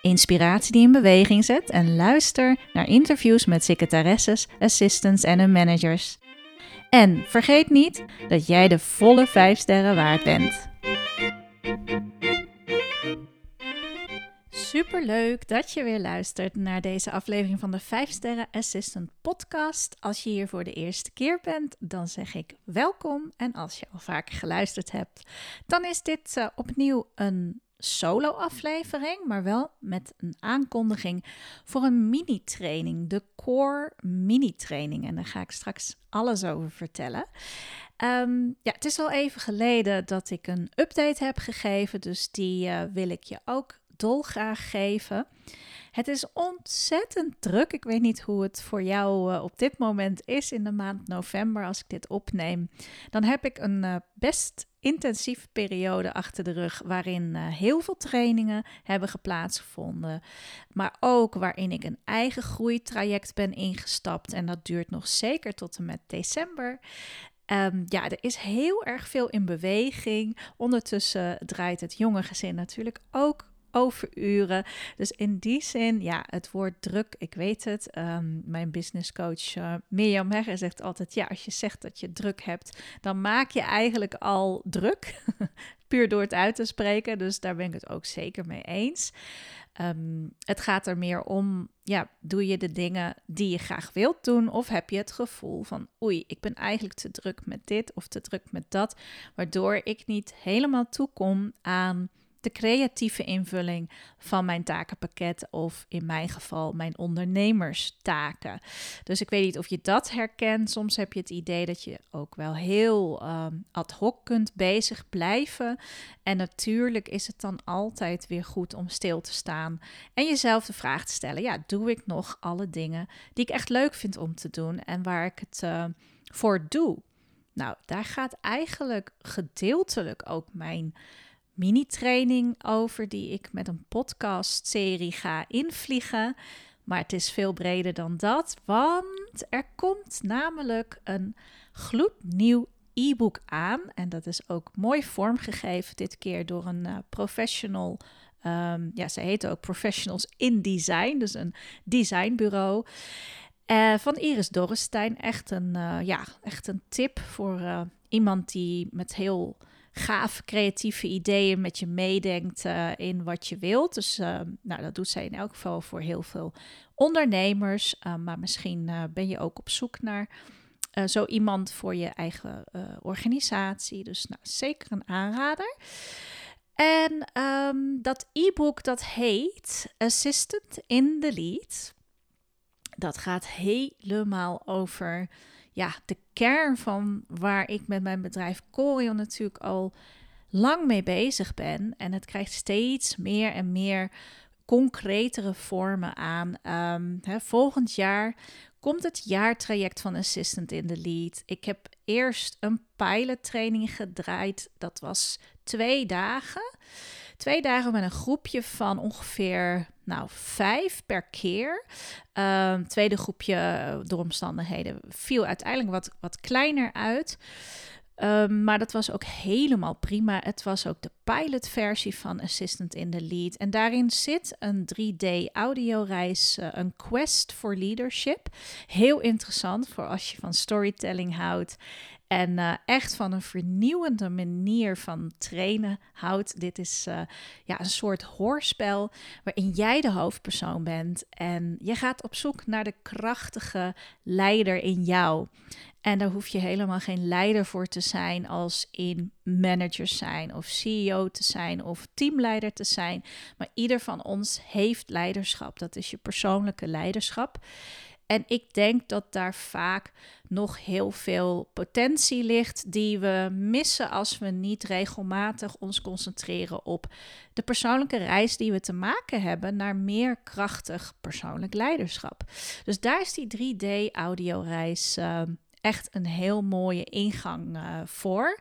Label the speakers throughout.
Speaker 1: inspiratie die in beweging zet en luister naar interviews met secretaresses, assistants en hun managers. En vergeet niet dat jij de volle 5 sterren waard bent. Super leuk dat je weer luistert naar deze aflevering van de 5 Sterren Assistant Podcast. Als je hier voor de eerste keer bent, dan zeg ik welkom. En als je al vaker geluisterd hebt, dan is dit uh, opnieuw een solo-aflevering, maar wel met een aankondiging voor een mini-training, de Core Mini-training. En daar ga ik straks alles over vertellen. Um, ja, het is al even geleden dat ik een update heb gegeven, dus die uh, wil ik je ook dolgraag geven. Het is ontzettend druk. Ik weet niet hoe het voor jou uh, op dit moment is in de maand november als ik dit opneem. Dan heb ik een uh, best intensieve periode achter de rug waarin uh, heel veel trainingen hebben geplaatsgevonden, maar ook waarin ik een eigen groeitraject ben ingestapt en dat duurt nog zeker tot en met december. Um, ja, er is heel erg veel in beweging. Ondertussen draait het jonge gezin natuurlijk ook overuren. Dus in die zin, ja, het wordt druk, ik weet het. Um, mijn businesscoach uh, Mirjam Hegger zegt altijd, ja, als je zegt dat je druk hebt, dan maak je eigenlijk al druk. Puur door het uit te spreken, dus daar ben ik het ook zeker mee eens. Um, het gaat er meer om, ja, doe je de dingen die je graag wilt doen? Of heb je het gevoel van, oei, ik ben eigenlijk te druk met dit of te druk met dat, waardoor ik niet helemaal toekom aan de creatieve invulling van mijn takenpakket of in mijn geval mijn ondernemerstaken. Dus ik weet niet of je dat herkent. Soms heb je het idee dat je ook wel heel um, ad hoc kunt bezig blijven. En natuurlijk is het dan altijd weer goed om stil te staan en jezelf de vraag te stellen: ja, doe ik nog alle dingen die ik echt leuk vind om te doen en waar ik het uh, voor doe? Nou, daar gaat eigenlijk gedeeltelijk ook mijn mini-training over die ik met een podcast-serie ga invliegen. Maar het is veel breder dan dat, want er komt namelijk een gloednieuw e-book aan. En dat is ook mooi vormgegeven, dit keer door een uh, professional. Um, ja, ze heet ook Professionals in Design, dus een designbureau. Uh, van Iris Dorrestein. Echt een, uh, ja, echt een tip voor iemand die met heel gaaf creatieve ideeën met je meedenkt uh, in wat je wilt. Dus uh, nou, dat doet zij in elk geval voor heel veel ondernemers. Uh, maar misschien ben je ook op zoek naar zo iemand voor je eigen organisatie. Dus nou, zeker een aanrader. En um, dat e-book dat heet Assistant in the Lead. Dat gaat helemaal over ja, de kern van waar ik met mijn bedrijf Corion natuurlijk al lang mee bezig ben. En het krijgt steeds meer en meer concretere vormen aan. Um, hè, volgend jaar komt het jaartraject van Assistant in the Lead. Ik heb eerst een pilot training gedraaid. Dat was twee dagen. Twee dagen met een groepje van ongeveer nou, vijf per keer. Um, tweede groepje eh, door omstandigheden viel uiteindelijk wat, wat kleiner uit. Um, maar dat was ook helemaal prima. Het was ook de pilotversie van Assistant in the Lead. En daarin zit een 3D-audioreis, uh, een quest for leadership. Heel interessant voor als je van storytelling houdt en uh, echt van een vernieuwende manier van trainen houdt. Dit is uh, ja, een soort hoorspel waarin jij de hoofdpersoon bent en je gaat op zoek naar de krachtige leider in jou. En daar hoef je helemaal geen leider voor te zijn als in manager zijn of CEO te zijn of teamleider te zijn. Maar ieder van ons heeft leiderschap. Dat is je persoonlijke leiderschap. En ik denk dat daar vaak nog heel veel potentie ligt die we missen als we niet regelmatig ons concentreren op de persoonlijke reis die we te maken hebben naar meer krachtig persoonlijk leiderschap. Dus daar is die 3D-audioreis uh, echt een heel mooie ingang uh, voor.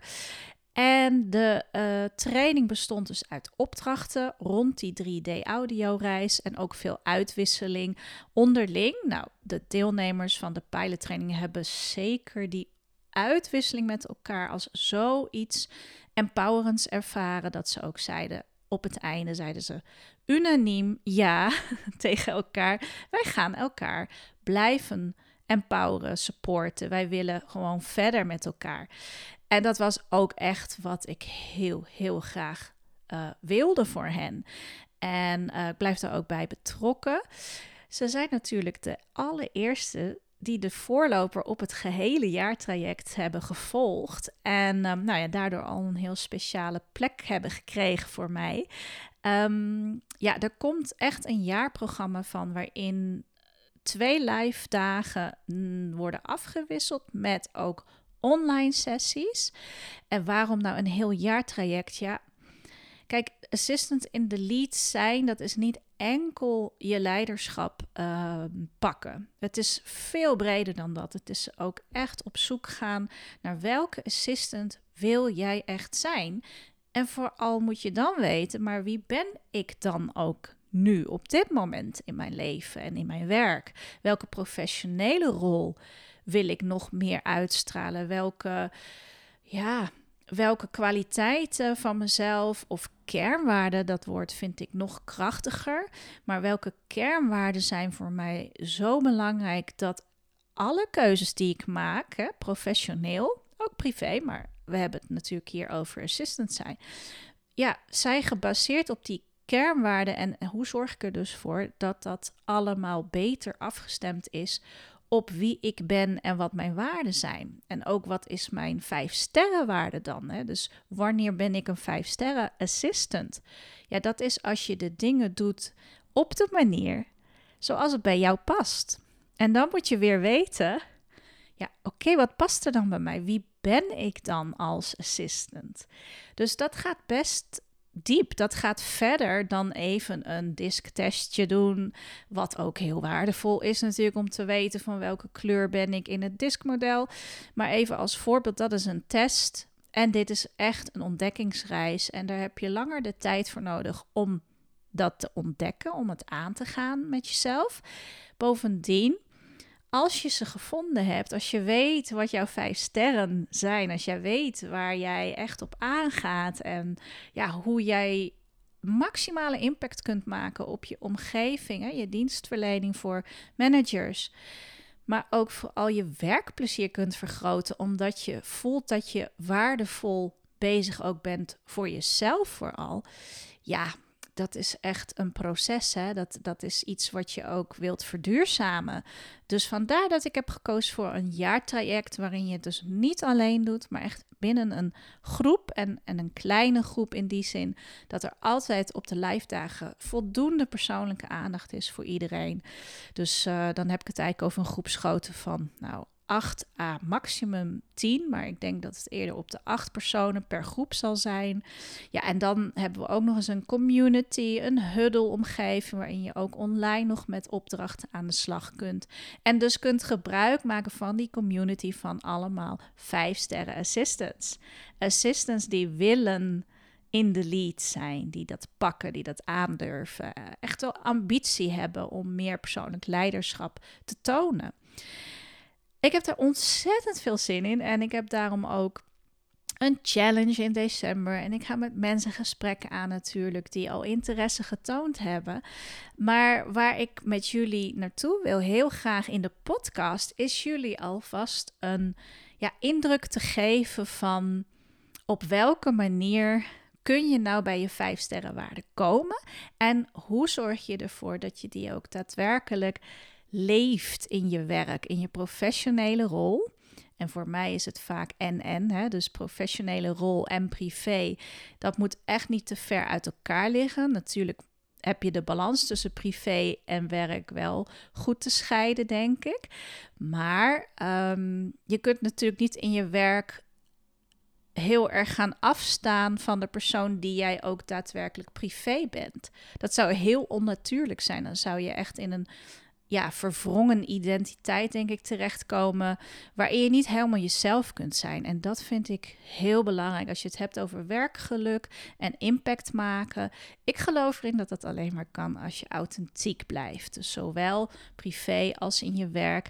Speaker 1: En de uh, training bestond dus uit opdrachten rond die 3D-audioreis en ook veel uitwisseling onderling. Nou, de deelnemers van de pilottraining hebben zeker die uitwisseling met elkaar als zoiets empowerends ervaren dat ze ook zeiden op het einde zeiden ze unaniem ja tegen elkaar. Wij gaan elkaar blijven empoweren, supporten. Wij willen gewoon verder met elkaar. En dat was ook echt wat ik heel, heel graag uh, wilde voor hen. En uh, ik blijf er ook bij betrokken. Ze zijn natuurlijk de allereerste die de voorloper op het gehele jaartraject hebben gevolgd. En um, nou ja, daardoor al een heel speciale plek hebben gekregen voor mij. Um, ja, er komt echt een jaarprogramma van waarin twee live dagen mm, worden afgewisseld met ook online sessies. En waarom nou een heel jaartraject? Ja, kijk, assistant in the lead zijn, dat is niet enkel je leiderschap uh, pakken. Het is veel breder dan dat. Het is ook echt op zoek gaan naar welke assistant wil jij echt zijn. En vooral moet je dan weten, maar wie ben ik dan ook nu, op dit moment in mijn leven en in mijn werk? Welke professionele rol wil ik nog meer uitstralen? Welke, ja, welke kwaliteiten van mezelf of kernwaarden, dat woord vind ik nog krachtiger. Maar welke kernwaarden zijn voor mij zo belangrijk dat alle keuzes die ik maak, hè, professioneel, ook privé, maar we hebben het natuurlijk hier over assistant zijn. Ja, zijn gebaseerd op die kernwaarden en hoe zorg ik er dus voor dat dat allemaal beter afgestemd is op wie ik ben en wat mijn waarden zijn. En ook wat is mijn vijf sterren waarde dan? Hè? Dus wanneer ben ik een vijf sterren assistant? Ja, dat is als je de dingen doet op de manier zoals het bij jou past. En dan moet je weer weten, ja, oké, wat past er dan bij mij? Wie ben ik dan als assistant? Dus dat gaat best diep. Dat gaat verder dan even een disktestje doen. Wat ook heel waardevol is natuurlijk om te weten van welke kleur ben ik in het diskmodel. Maar even als voorbeeld, dat is een test. En dit is echt een ontdekkingsreis. En daar heb je langer de tijd voor nodig om dat te ontdekken, om het aan te gaan met jezelf. Bovendien als je ze gevonden hebt, als je weet wat jouw vijf sterren zijn, als jij weet waar jij echt op aangaat en ja, hoe jij maximale impact kunt maken op je omgeving, hè, je dienstverlening voor managers, maar ook vooral je werkplezier kunt vergroten, omdat je voelt dat je waardevol bezig ook bent voor jezelf vooral. Ja, dat is echt een proces. Hè? Dat, dat is iets wat je ook wilt verduurzamen. Dus vandaar dat ik heb gekozen voor een jaartraject waarin je het dus niet alleen doet, maar echt binnen een groep en, en een kleine groep in die zin dat er altijd op de live dagen voldoende persoonlijke aandacht is voor iedereen. Dus uh, dan heb ik het eigenlijk over een groepsgrootte van nou 8 à maximum 10. Maar ik denk dat het eerder op de 8 personen per groep zal zijn. Ja, en dan hebben we ook nog eens een community, een huddle-omgeving. waarin je ook online nog met opdrachten aan de slag kunt. En dus kunt gebruik maken van die community van allemaal 5 sterren assistants. Assistants die willen in de lead zijn, die dat pakken, die dat aandurven. Echt wel ambitie hebben om meer persoonlijk leiderschap te tonen. Ik heb er ontzettend veel zin in en ik heb daarom ook een challenge in december. En ik ga met mensen gesprekken aan natuurlijk die al interesse getoond hebben. Maar waar ik met jullie naartoe wil, heel graag in de podcast, is jullie alvast een ja, indruk te geven van op welke manier kun je nou bij je vijf sterrenwaarde komen? En hoe zorg je ervoor dat je die ook daadwerkelijk leeft in je werk, in je professionele rol? En voor mij is het vaak en-en, dus professionele rol en privé. Dat moet echt niet te ver uit elkaar liggen. Natuurlijk heb je de balans tussen privé en werk wel goed te scheiden, denk ik. Maar ehm, je kunt natuurlijk niet in je werk heel erg gaan afstaan van de persoon die jij ook daadwerkelijk privé bent. Dat zou heel onnatuurlijk zijn. Dan zou je echt in een ja, verwrongen identiteit, denk ik, terechtkomen. Waarin je niet helemaal jezelf kunt zijn. En dat vind ik heel belangrijk als je het hebt over werkgeluk en impact maken. Ik geloof erin dat dat alleen maar kan als je authentiek blijft. Dus zowel privé als in je werk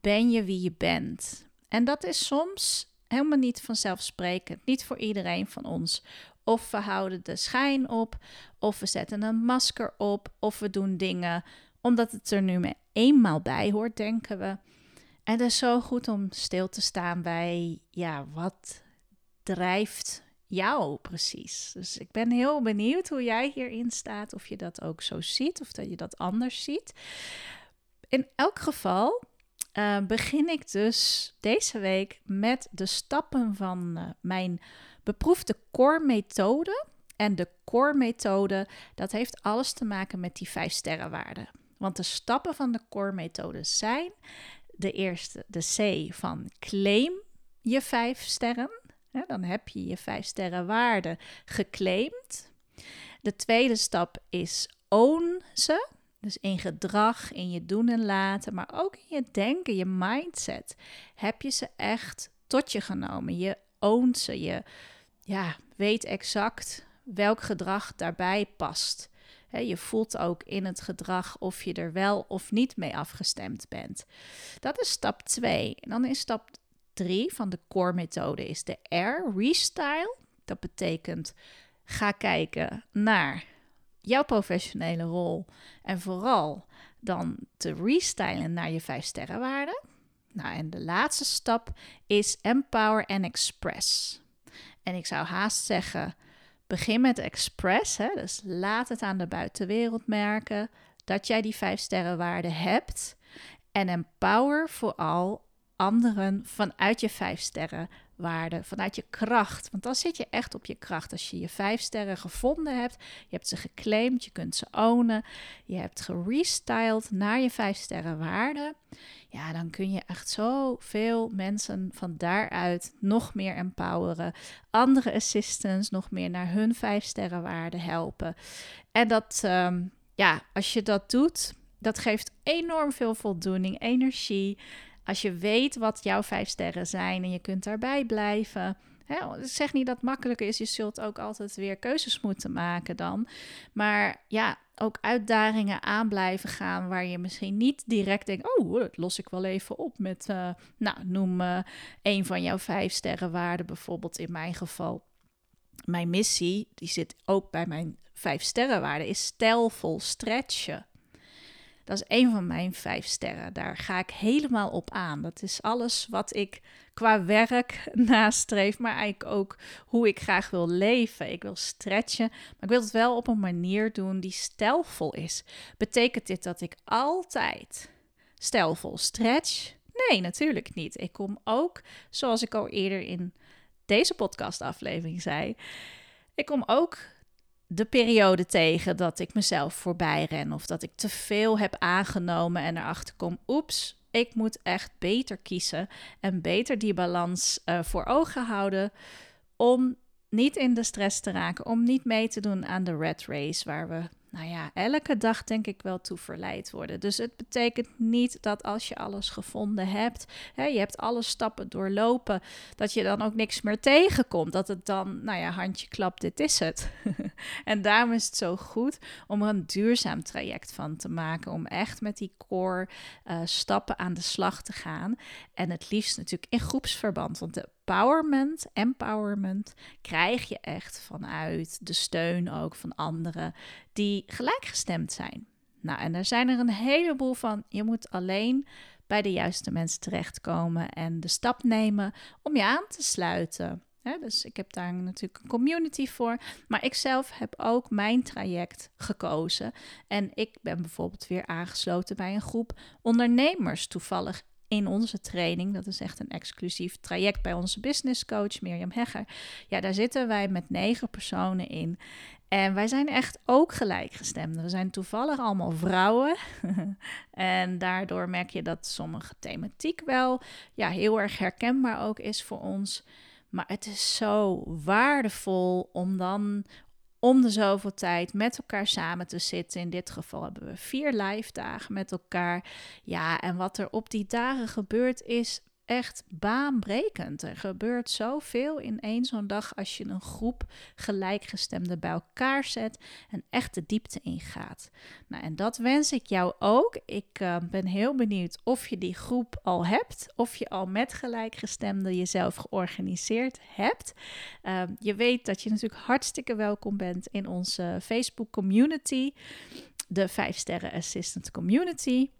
Speaker 1: ben je wie je bent. En dat is soms helemaal niet vanzelfsprekend. Niet voor iedereen van ons. Of we houden de schijn op, of we zetten een masker op, of we doen dingen omdat het er nu eenmaal bij hoort, denken we. En het is zo goed om stil te staan bij, ja, wat drijft jou precies? Dus ik ben heel benieuwd hoe jij hierin staat, of je dat ook zo ziet, of dat je dat anders ziet. In elk geval uh, begin ik dus deze week met de stappen van uh, mijn beproefde core-methode. En de core-methode, dat heeft alles te maken met die vijf sterrenwaarden. Want de stappen van de core-methode zijn de eerste, de C van claim je vijf sterren. dan heb je je vijf sterren waarde geclaimd. De tweede stap is own ze. Dus in gedrag, in je doen en laten, maar ook in je denken, je mindset. Heb je ze echt tot je genomen? Je own ze. Je ja, weet exact welk gedrag daarbij past je voelt ook in het gedrag of je er wel of niet mee afgestemd bent. Dat is stap 2. En dan is stap 3 van de core methode is de R, restyle. Dat betekent ga kijken naar jouw professionele rol en vooral dan te restylen naar je 5 sterrenwaarde. Nou, en de laatste stap is empower and express. En ik zou haast zeggen, Begin met express, hè? dus laat het aan de buitenwereld merken dat jij die vijf sterrenwaarde hebt. En empower vooral anderen vanuit je vijf sterren waarde, vanuit je kracht. Want dan zit je echt op je kracht. Als je je vijf sterren gevonden hebt, je hebt ze geclaimd, je kunt ze ownen, je hebt gerestyled naar je vijf sterren waarde. Ja, dan kun je echt zoveel mensen van daaruit nog meer empoweren. Andere assistants nog meer naar hun vijf sterren waarde helpen. En dat, ehm, ja, als je dat doet, dat geeft enorm veel voldoening, energie. Als je weet wat jouw vijf sterren zijn en je kunt daarbij blijven. Hè, zeg niet dat het makkelijk is, je zult ook altijd weer keuzes moeten maken dan. Maar ja, ook uitdagingen aan blijven gaan waar je misschien niet direct denkt: oh, dat los ik wel even op met, uh, nou, noem uh, een van jouw vijf sterrenwaarden, bijvoorbeeld in mijn geval. Mijn missie, die zit ook bij mijn vijf sterrenwaarden, is stijlvol stretchen. Dat is een van mijn vijf sterren. Daar ga ik helemaal op aan. Dat is alles wat ik qua werk nastreef, maar eigenlijk ook hoe ik graag wil leven. Ik wil stretchen, maar ik wil het wel op een manier doen die stijlvol is. Betekent dit dat ik altijd stijlvol stretch? Nee, natuurlijk niet. Ik kom ook, zoals ik al eerder in deze podcastaflevering zei, ik kom ook de periode tegen dat ik mezelf voorbij ren of dat ik te veel heb aangenomen en erachter kom, oeps, ik moet echt beter kiezen en beter die balans uh, voor ogen houden om niet in de stress te raken, om niet mee te doen aan de red race waar we nou ja, elke dag denk ik wel toe verleid worden. Dus het betekent niet dat als je alles gevonden hebt, hè, je hebt alle stappen doorlopen, dat je dan ook niks meer tegenkomt. Dat het dan, nou ja, handje klap, dit is het. en daarom is het zo goed om er een duurzaam traject van te maken, om echt met die core uh, stappen aan de slag te gaan. En het liefst natuurlijk in groepsverband, want de empowerment, empowerment krijg je echt vanuit de steun ook van anderen die gelijkgestemd zijn. Nou, en er zijn er een heleboel van. Je moet alleen bij de juiste mensen terechtkomen en de stap nemen om je aan te sluiten. dus ik heb daar natuurlijk een community voor. Maar ik zelf heb ook mijn traject gekozen. En ik ben bijvoorbeeld weer aangesloten bij een groep ondernemers. Toevallig in onze training. Dat is echt een exclusief traject bij onze business coach Mirjam Hegger. Ja, daar zitten wij met negen personen in. En wij zijn echt ook gelijkgestemd. We zijn toevallig allemaal vrouwen. en daardoor merk je dat sommige thematiek wel ja, heel erg herkenbaar ook is voor ons. Maar het is zo waardevol om dan om de zoveel tijd met elkaar samen te zitten. In dit geval hebben we vier live dagen met elkaar. Ja, en wat er op die dagen gebeurt is echt baanbrekend. Er gebeurt zoveel in één zo'n dag als je een groep gelijkgestemden bij elkaar zet en echt de diepte ingaat. Nou, en dat wens ik jou ook. Ik uh, ben heel benieuwd of je die groep al hebt, of je al met gelijkgestemden jezelf georganiseerd hebt. Uh, je weet dat je natuurlijk hartstikke welkom bent in onze Facebook community, de 5 Sterren Assistant Community.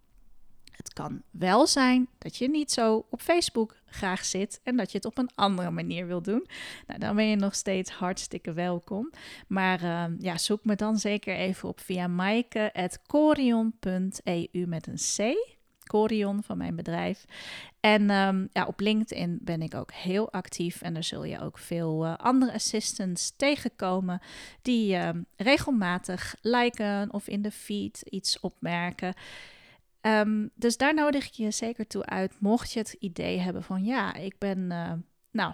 Speaker 1: Het kan wel zijn dat je niet zo op Facebook graag zit en dat je het op een andere manier wil doen. Nou, dan ben je nog steeds hartstikke welkom. Maar uh, ja, zoek me dan zeker even op via maaike.corion.eu met een C. Corion van mijn bedrijf. En um, ja, op LinkedIn ben ik ook heel actief. En daar zul je ook veel uh, andere assistants tegenkomen die uh, regelmatig liken of in de feed iets opmerken. Ehm, dus daar nodig ik je zeker toe uit, mocht je het idee hebben van ja, ik ben, uh, nou,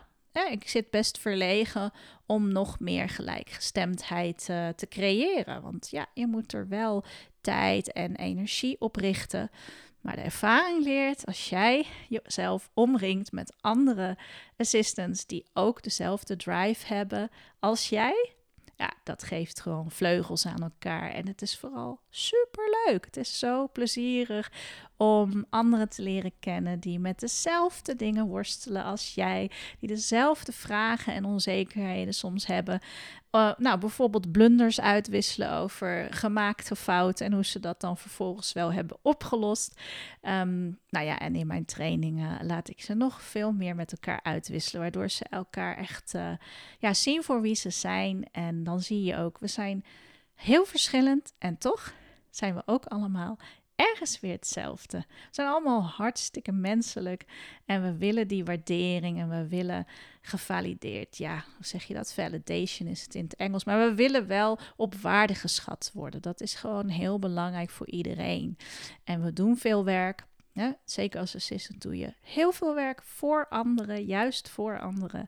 Speaker 1: ik zit best verlegen om nog meer gelijkgestemdheid uh, te creëren. Want ja, je moet er wel tijd en energie op richten. Maar de ervaring leert als jij jezelf omringt met andere assistants die ook dezelfde drive hebben als jij, ja, dat geeft gewoon vleugels aan elkaar. En het is vooral super leuk. Het is zo plezierig om anderen te leren kennen die met dezelfde dingen worstelen als jij, die dezelfde vragen en onzekerheden soms hebben. Uh, nou, bijvoorbeeld blunders uitwisselen over gemaakte fouten en hoe ze dat dan vervolgens wel hebben opgelost. Um, nou ja, en in mijn trainingen laat ik ze nog veel meer met elkaar uitwisselen, waardoor ze elkaar echt uh, ja, zien voor wie ze zijn. En dan zie je ook, we zijn heel verschillend en toch zijn we ook allemaal ergens weer hetzelfde. We zijn allemaal hartstikke menselijk en we willen die waardering en we willen gevalideerd. Ja, hoe zeg je dat? Validation is het in het Engels. Maar we willen wel op waarde geschat worden. Dat is gewoon heel belangrijk voor iedereen. En we doen veel werk. zeker als assistant doe je heel veel werk voor anderen, juist voor anderen.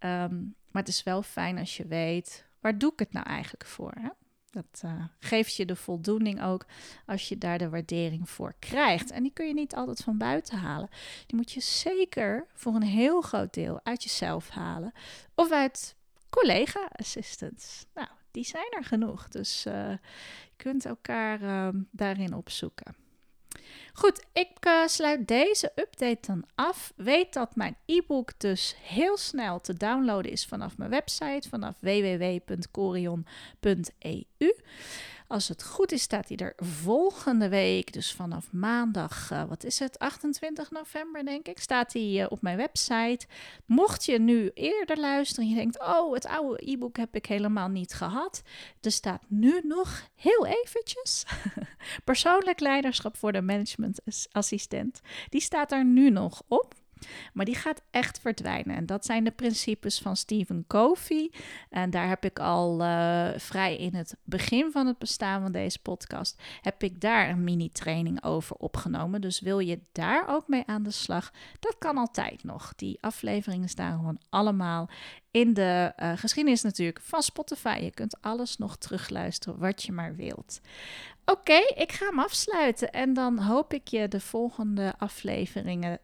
Speaker 1: Um, maar het is wel fijn als je weet, waar doe ik het nou eigenlijk voor? Hè? Dat uh, geeft je de voldoening ook als je daar de waardering voor krijgt. En die kun je niet altijd van buiten halen. Die moet je zeker voor een heel groot deel uit jezelf halen. Of uit collega-assistants. Nou, die zijn er genoeg. Dus uh, je kunt elkaar uh, daarin opzoeken. Goed, ik uh, sluit deze update dan af. Weet dat mijn e-book dus heel snel te downloaden is vanaf mijn website, vanaf www.corion.eu. Als het goed is, staat hij er volgende week, dus vanaf maandag, uh, wat is het, 28 november denk ik, staat hij uh, op mijn website. Mocht je nu eerder luisteren en je denkt, oh, het oude e-book heb ik helemaal niet gehad. Er staat nu nog heel eventjes persoonlijk leiderschap voor de managementassistent. Die staat er nu nog op. Maar die gaat echt verdwijnen. En dat zijn de principes van Stephen Covey. En daar heb ik al uh, vrij in het begin van het bestaan van deze podcast, heb ik daar een mini-training over opgenomen. Dus wil je daar ook mee aan de slag? Dat kan altijd nog. Die afleveringen staan gewoon allemaal in de uh, geschiedenis natuurlijk van Spotify. Je kunt alles nog terugluisteren wat je maar wilt. Oké, ik ga hem afsluiten en dan hoop ik je de volgende afleveringen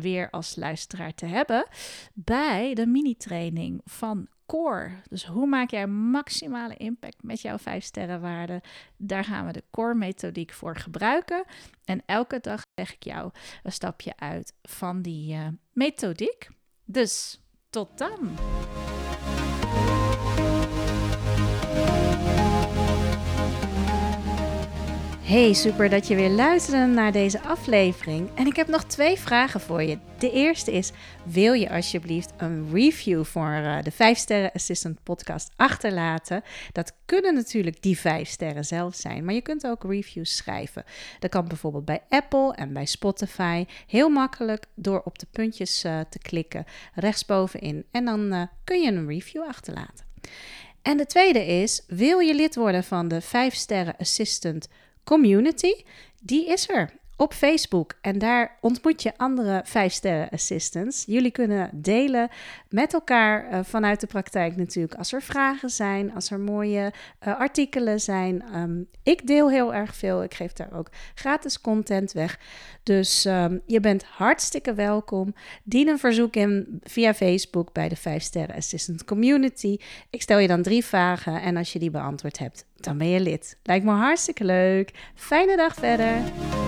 Speaker 1: weer als luisteraar te hebben bij de mini-training van Core. Dus hoe maak jij maximale impact met jouw 5 sterrenwaarde? Daar gaan we de Core methodiek voor gebruiken. En elke dag leg ik jou een stapje uit van die uh, methodiek. Dus Tot dan! Hey, super dat je weer luistert naar deze aflevering. En ik heb nog twee vragen voor je. De eerste is: wil je alsjeblieft een review voor uh, de 5 Sterren Assistant podcast achterlaten? Dat kunnen natuurlijk die 5 sterren zelf zijn, maar je kunt ook reviews schrijven. Dat kan bijvoorbeeld bij Apple en bij Spotify. Heel makkelijk door op de puntjes uh, te klikken rechtsbovenin en dan uh, kun je een review achterlaten. En de tweede is: wil je lid worden van de 5 Sterren Assistant community, die is er op Facebook. En daar ontmoet je andere 5-sterren assistants. Jullie kunnen delen met elkaar uh, vanuit de praktijk natuurlijk. Als er vragen zijn, als er mooie uh, artikelen zijn. Um, ik deel heel erg veel. Ik geef daar ook gratis content weg. Dus um, je bent hartstikke welkom. Dien een verzoek in via Facebook bij de 5-sterren assistant community. Ik stel je dan drie vragen en als je die beantwoord hebt, dan ben je lid. Lijkt me hartstikke leuk. Fijne dag verder.